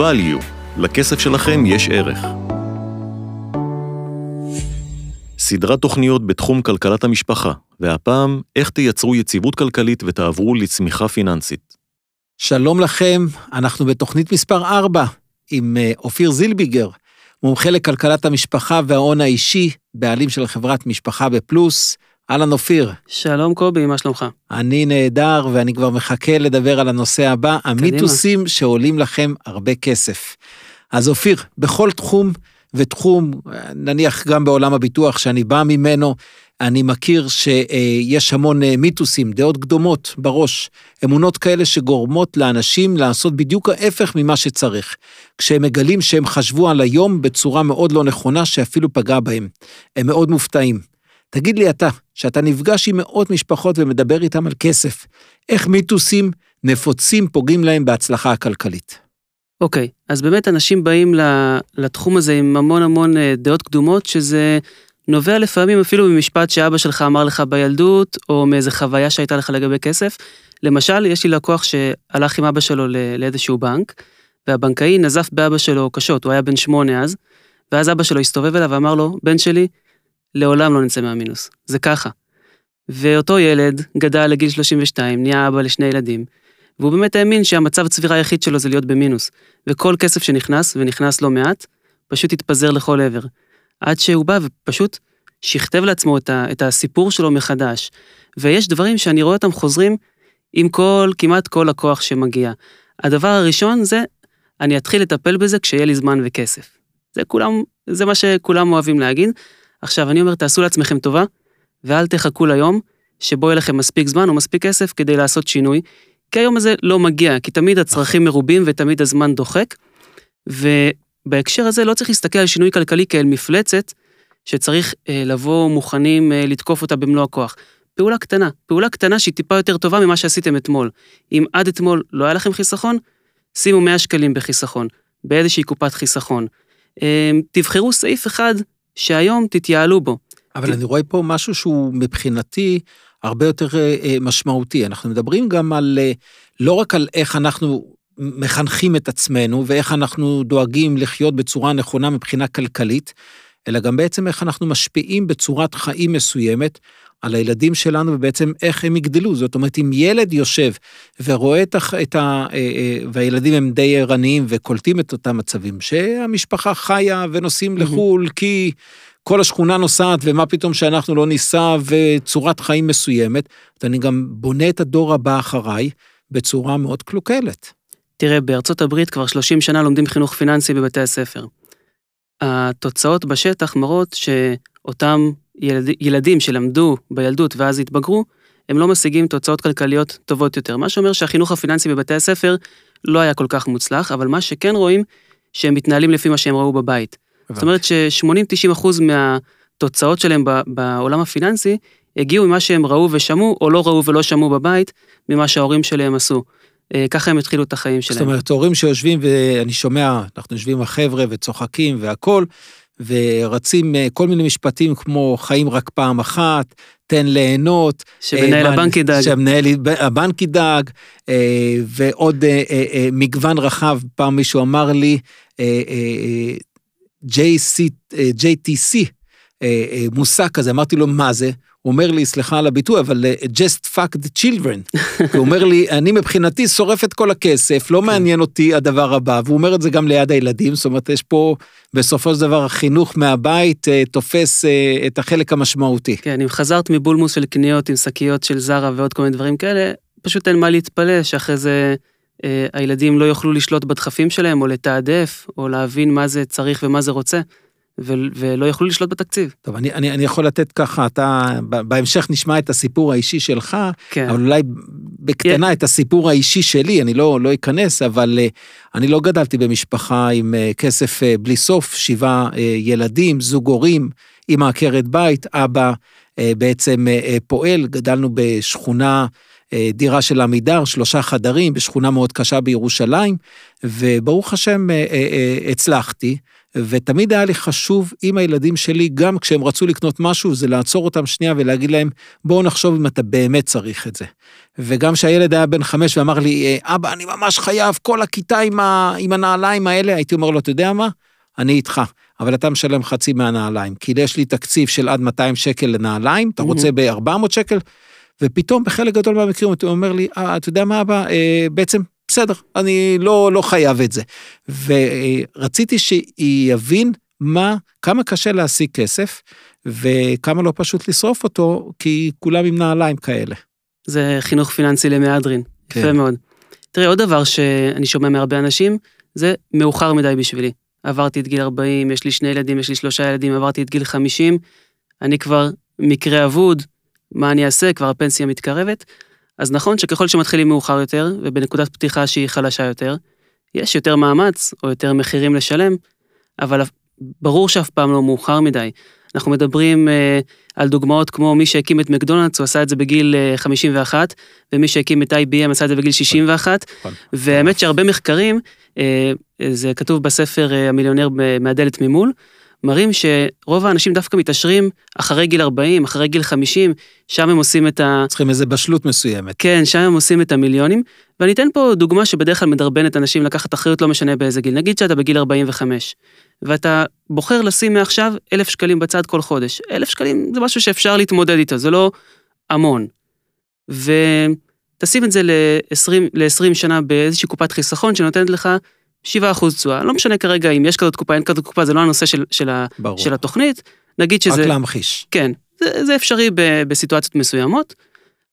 value. לכסף שלכם יש ערך. סדרת תוכניות בתחום כלכלת המשפחה, והפעם, איך תייצרו יציבות כלכלית ותעברו לצמיחה פיננסית. שלום לכם, אנחנו בתוכנית מספר 4 עם אה, אופיר זילביגר, מומחה לכלכלת המשפחה וההון האישי, בעלים של חברת משפחה בפלוס. אהלן אופיר. שלום קובי, מה שלומך? אני נהדר ואני כבר מחכה לדבר על הנושא הבא, המיתוסים שעולים לכם הרבה כסף. אז אופיר, בכל תחום ותחום, נניח גם בעולם הביטוח שאני בא ממנו, אני מכיר שיש המון מיתוסים, דעות קדומות בראש, אמונות כאלה שגורמות לאנשים לעשות בדיוק ההפך ממה שצריך, כשהם מגלים שהם חשבו על היום בצורה מאוד לא נכונה שאפילו פגע בהם. הם מאוד מופתעים. תגיד לי אתה, שאתה נפגש עם מאות משפחות ומדבר איתם על כסף, איך מיתוסים נפוצים פוגעים להם בהצלחה הכלכלית? אוקיי, okay, אז באמת אנשים באים לתחום הזה עם המון המון אה, דעות קדומות, שזה נובע לפעמים אפילו ממשפט שאבא שלך אמר לך בילדות, או מאיזה חוויה שהייתה לך לגבי כסף. למשל, יש לי לקוח שהלך עם אבא שלו לאיזשהו בנק, והבנקאי נזף באבא שלו קשות, הוא היה בן שמונה אז, ואז אבא שלו הסתובב אליו ואמר לו, בן שלי, לעולם לא נצא מהמינוס, זה ככה. ואותו ילד גדל לגיל 32, נהיה אבא לשני ילדים, והוא באמת האמין שהמצב הצבירה היחיד שלו זה להיות במינוס, וכל כסף שנכנס, ונכנס לא מעט, פשוט התפזר לכל עבר. עד שהוא בא ופשוט שכתב לעצמו את, ה, את הסיפור שלו מחדש. ויש דברים שאני רואה אותם חוזרים עם כל, כמעט כל לקוח שמגיע. הדבר הראשון זה, אני אתחיל לטפל בזה כשיהיה לי זמן וכסף. זה כולם, זה מה שכולם אוהבים להגיד. עכשיו, אני אומר, תעשו לעצמכם טובה, ואל תחכו ליום שבו יהיה לכם מספיק זמן או מספיק כסף כדי לעשות שינוי, כי היום הזה לא מגיע, כי תמיד הצרכים מרובים ותמיד הזמן דוחק. ובהקשר הזה לא צריך להסתכל על שינוי כלכלי כאל מפלצת, שצריך אה, לבוא מוכנים אה, לתקוף אותה במלוא הכוח. פעולה קטנה, פעולה קטנה שהיא טיפה יותר טובה ממה שעשיתם אתמול. אם עד אתמול לא היה לכם חיסכון, שימו 100 שקלים בחיסכון, באיזושהי קופת חיסכון. אה, תבחרו סעיף אחד שהיום תתייעלו בו. אבל ת... אני רואה פה משהו שהוא מבחינתי הרבה יותר אה, אה, משמעותי. אנחנו מדברים גם על, אה, לא רק על איך אנחנו מחנכים את עצמנו ואיך אנחנו דואגים לחיות בצורה נכונה מבחינה כלכלית, אלא גם בעצם איך אנחנו משפיעים בצורת חיים מסוימת על הילדים שלנו ובעצם איך הם יגדלו. זאת אומרת, אם ילד יושב ורואה את ה... את ה והילדים הם די ערניים וקולטים את אותם מצבים, שהמשפחה חיה ונוסעים לחו"ל כי כל השכונה נוסעת, ומה פתאום שאנחנו לא ניסע, וצורת חיים מסוימת, אני גם בונה את הדור הבא אחריי בצורה מאוד קלוקלת. תראה, בארצות הברית כבר 30 שנה לומדים חינוך פיננסי בבתי הספר. התוצאות בשטח מראות שאותם ילד, ילדים שלמדו בילדות ואז התבגרו, הם לא משיגים תוצאות כלכליות טובות יותר. מה שאומר שהחינוך הפיננסי בבתי הספר לא היה כל כך מוצלח, אבל מה שכן רואים, שהם מתנהלים לפי מה שהם ראו בבית. זאת אומרת ש-80-90 אחוז מהתוצאות שלהם בעולם הפיננסי הגיעו ממה שהם ראו ושמעו, או לא ראו ולא שמעו בבית, ממה שההורים שלהם עשו. אה, ככה הם התחילו את החיים שלהם. זאת אומרת, הורים שיושבים, ואני שומע, אנחנו יושבים עם החבר'ה וצוחקים והכול, ורצים אה, כל מיני משפטים כמו חיים רק פעם אחת, תן ליהנות. שמנהל אה, הבנק ידאג. שמנהל הבנק ידאג, ועוד מגוון רחב, פעם מישהו אמר לי, JC, JTC, אה, אה, מושג כזה, אמרתי לו, מה זה? הוא אומר לי, סליחה על הביטוי, אבל אה, just fuck the children. הוא אומר לי, אני מבחינתי שורף את כל הכסף, לא כן. מעניין אותי הדבר הבא, והוא אומר את זה גם ליד הילדים, זאת אומרת, יש פה, בסופו של דבר, החינוך מהבית תופס את החלק המשמעותי. כן, אם חזרת מבולמוס של קניות עם שקיות של זרה ועוד כל מיני דברים כאלה, פשוט אין מה להתפלא שאחרי זה אה, הילדים לא יוכלו לשלוט בדחפים שלהם, או לתעדף, או להבין מה זה צריך ומה זה רוצה, ולא יוכלו לשלוט בתקציב. טוב, אני, אני, אני יכול לתת ככה, אתה, בהמשך נשמע את הסיפור האישי שלך, כן. אבל אולי בקטנה כן. את הסיפור האישי שלי, אני לא, לא אכנס, אבל אה, אני לא גדלתי במשפחה עם אה, כסף בלי סוף, שבעה ילדים, זוג הורים, אמא עקרת בית, אבא בעצם פועל, גדלנו בשכונה, אה, דירה של עמידר, שלושה חדרים, בשכונה מאוד קשה בירושלים, וברוך השם אה, אה, הצלחתי, ותמיד היה לי חשוב עם הילדים שלי, גם כשהם רצו לקנות משהו, זה לעצור אותם שנייה ולהגיד להם, בואו נחשוב אם אתה באמת צריך את זה. וגם כשהילד היה בן חמש ואמר לי, אבא, אני ממש חייב, כל הכיתה עם, ה... עם הנעליים האלה, הייתי אומר לו, אתה יודע מה? אני איתך, אבל אתה משלם חצי מהנעליים, כי יש לי תקציב של עד 200 שקל לנעליים, אתה רוצה ב-400 שקל? ופתאום בחלק גדול מהמקרים הוא אומר לי, אה, אתה יודע מה אבא, אה, בעצם בסדר, אני לא, לא חייב את זה. ורציתי שיבין מה, כמה קשה להשיג כסף, וכמה לא פשוט לשרוף אותו, כי כולם עם נעליים כאלה. זה חינוך פיננסי למהדרין, כן. יפה מאוד. תראה, עוד דבר שאני שומע מהרבה אנשים, זה מאוחר מדי בשבילי. עברתי את גיל 40, יש לי שני ילדים, יש לי שלושה ילדים, עברתי את גיל 50, אני כבר מקרה אבוד, מה אני אעשה, כבר הפנסיה מתקרבת. אז נכון שככל שמתחילים מאוחר יותר, ובנקודת פתיחה שהיא חלשה יותר, יש יותר מאמץ או יותר מחירים לשלם, אבל ברור שאף פעם לא מאוחר מדי. אנחנו מדברים אה, על דוגמאות כמו מי שהקים את מקדונלדס, הוא עשה את זה בגיל אה, 51, ומי שהקים את IBM עשה את זה בגיל 61, נכון. והאמת שהרבה מחקרים, אה, זה כתוב בספר אה, המיליונר מהדלת ממול, מראים שרוב האנשים דווקא מתעשרים אחרי גיל 40, אחרי גיל 50, שם הם עושים את ה... צריכים איזה בשלות מסוימת. כן, שם הם עושים את המיליונים. ואני אתן פה דוגמה שבדרך כלל מדרבנת אנשים לקחת אחריות לא משנה באיזה גיל. נגיד שאתה בגיל 45, ואתה בוחר לשים מעכשיו אלף שקלים בצד כל חודש. אלף שקלים זה משהו שאפשר להתמודד איתו, זה לא המון. ותשים את זה ל-20, ל-20 שנה באיזושהי קופת חיסכון שנותנת לך 7 אחוז תשואה, לא משנה כרגע אם יש כזאת קופה, אין כזאת קופה, זה לא הנושא של, של, ה, של התוכנית. נגיד שזה... רק להמחיש. כן, זה, זה אפשרי ב, בסיטואציות מסוימות.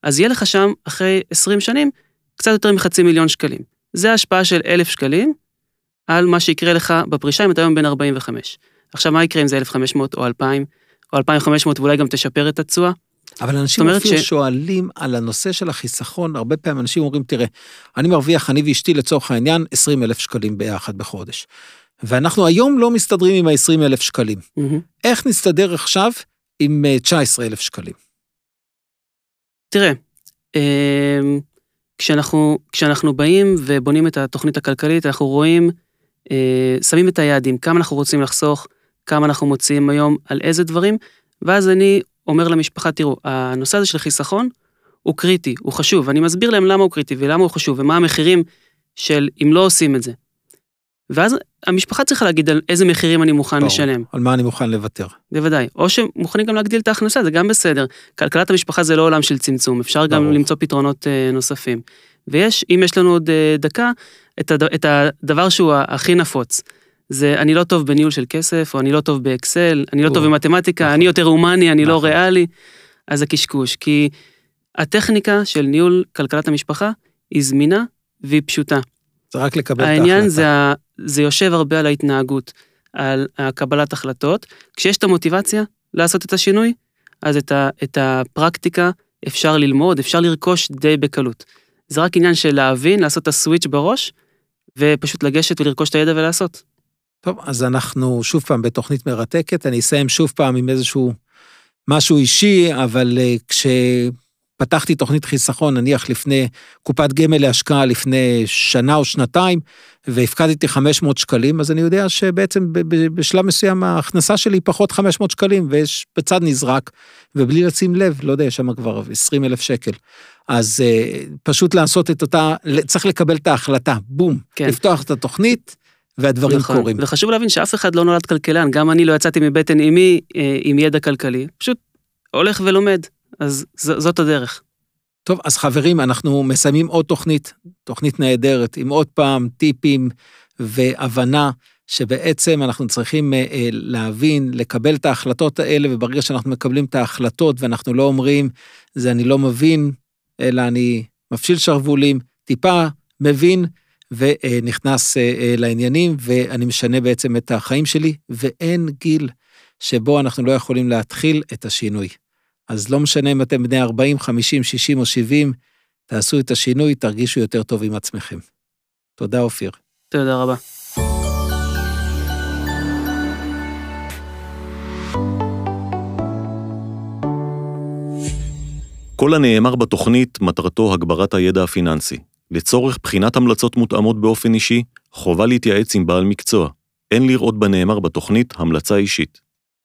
אז יהיה לך שם, אחרי 20 שנים, קצת יותר מחצי מיליון שקלים. זה ההשפעה של 1,000 שקלים על מה שיקרה לך בפרישה אם אתה היום בן 45. עכשיו, מה יקרה אם זה 1,500 או 2,000 או 2,500 ואולי גם תשפר את התשואה? אבל אנשים אפילו ש... שואלים על הנושא של החיסכון, הרבה פעמים אנשים אומרים, תראה, אני מרוויח, אני ואשתי לצורך העניין, 20 אלף שקלים ביחד בחודש. ואנחנו היום לא מסתדרים עם ה-20 אלף שקלים. Mm-hmm. איך נסתדר עכשיו עם 19 אה, אלף שקלים? תראה, אמ, כשאנחנו, כשאנחנו באים ובונים את התוכנית הכלכלית, אנחנו רואים, אה, שמים את היעדים, כמה אנחנו רוצים לחסוך, כמה אנחנו מוציאים היום, על איזה דברים, ואז אני אומר למשפחה, תראו, הנושא הזה של חיסכון הוא קריטי, הוא חשוב, ואני מסביר להם למה הוא קריטי ולמה הוא חשוב ומה המחירים של אם לא עושים את זה. ואז המשפחה צריכה להגיד על איזה מחירים אני מוכן ברור, לשלם. על מה אני מוכן לוותר. בוודאי. או שמוכנים גם להגדיל את ההכנסה, זה גם בסדר. כלכלת המשפחה זה לא עולם של צמצום, אפשר ברור. גם למצוא פתרונות uh, נוספים. ויש, אם יש לנו עוד uh, דקה, את, הד, את הדבר שהוא הכי נפוץ. זה אני לא טוב בניהול של כסף, או אני לא טוב באקסל, אני לא טוב במתמטיקה, נכון. אני יותר הומני, אני לא נכון. ריאלי, אז זה קשקוש. כי הטכניקה של ניהול כלכלת המשפחה היא זמינה והיא פשוטה. זה רק לקבל את ההחלטה. העניין זה, זה יושב הרבה על ההתנהגות, על קבלת החלטות. כשיש את המוטיבציה לעשות את השינוי, אז את, ה, את הפרקטיקה אפשר ללמוד, אפשר לרכוש די בקלות. זה רק עניין של להבין, לעשות את הסוויץ' בראש, ופשוט לגשת ולרכוש את הידע ולעשות. טוב, אז אנחנו שוב פעם בתוכנית מרתקת, אני אסיים שוב פעם עם איזשהו משהו אישי, אבל uh, כשפתחתי תוכנית חיסכון, נניח לפני קופת גמל להשקעה לפני שנה או שנתיים, והפקדתי 500 שקלים, אז אני יודע שבעצם בשלב מסוים ההכנסה שלי היא פחות 500 שקלים, ויש בצד נזרק, ובלי לשים לב, לא יודע, יש שם כבר 20 אלף שקל. אז uh, פשוט לעשות את אותה, צריך לקבל את ההחלטה, בום, כן. לפתוח את התוכנית. והדברים נכון. קורים. וחשוב להבין שאף אחד לא נולד כלכלן, גם אני לא יצאתי מבטן אמי אה, עם ידע כלכלי, פשוט הולך ולומד, אז ז, זאת הדרך. טוב, אז חברים, אנחנו מסיימים עוד תוכנית, תוכנית נהדרת, עם עוד פעם טיפים והבנה שבעצם אנחנו צריכים אה, אה, להבין, לקבל את ההחלטות האלה, וברגע שאנחנו מקבלים את ההחלטות ואנחנו לא אומרים, זה אני לא מבין, אלא אני מפשיל שרוולים, טיפה מבין, ונכנס אה, אה, לעניינים, ואני משנה בעצם את החיים שלי, ואין גיל שבו אנחנו לא יכולים להתחיל את השינוי. אז לא משנה אם אתם בני 40, 50, 60 או 70, תעשו את השינוי, תרגישו יותר טוב עם עצמכם. תודה, אופיר. תודה רבה. כל הנאמר בתוכנית מטרתו הגברת הידע הפיננסי. לצורך בחינת המלצות מותאמות באופן אישי, חובה להתייעץ עם בעל מקצוע. אין לראות בנאמר בתוכנית המלצה אישית.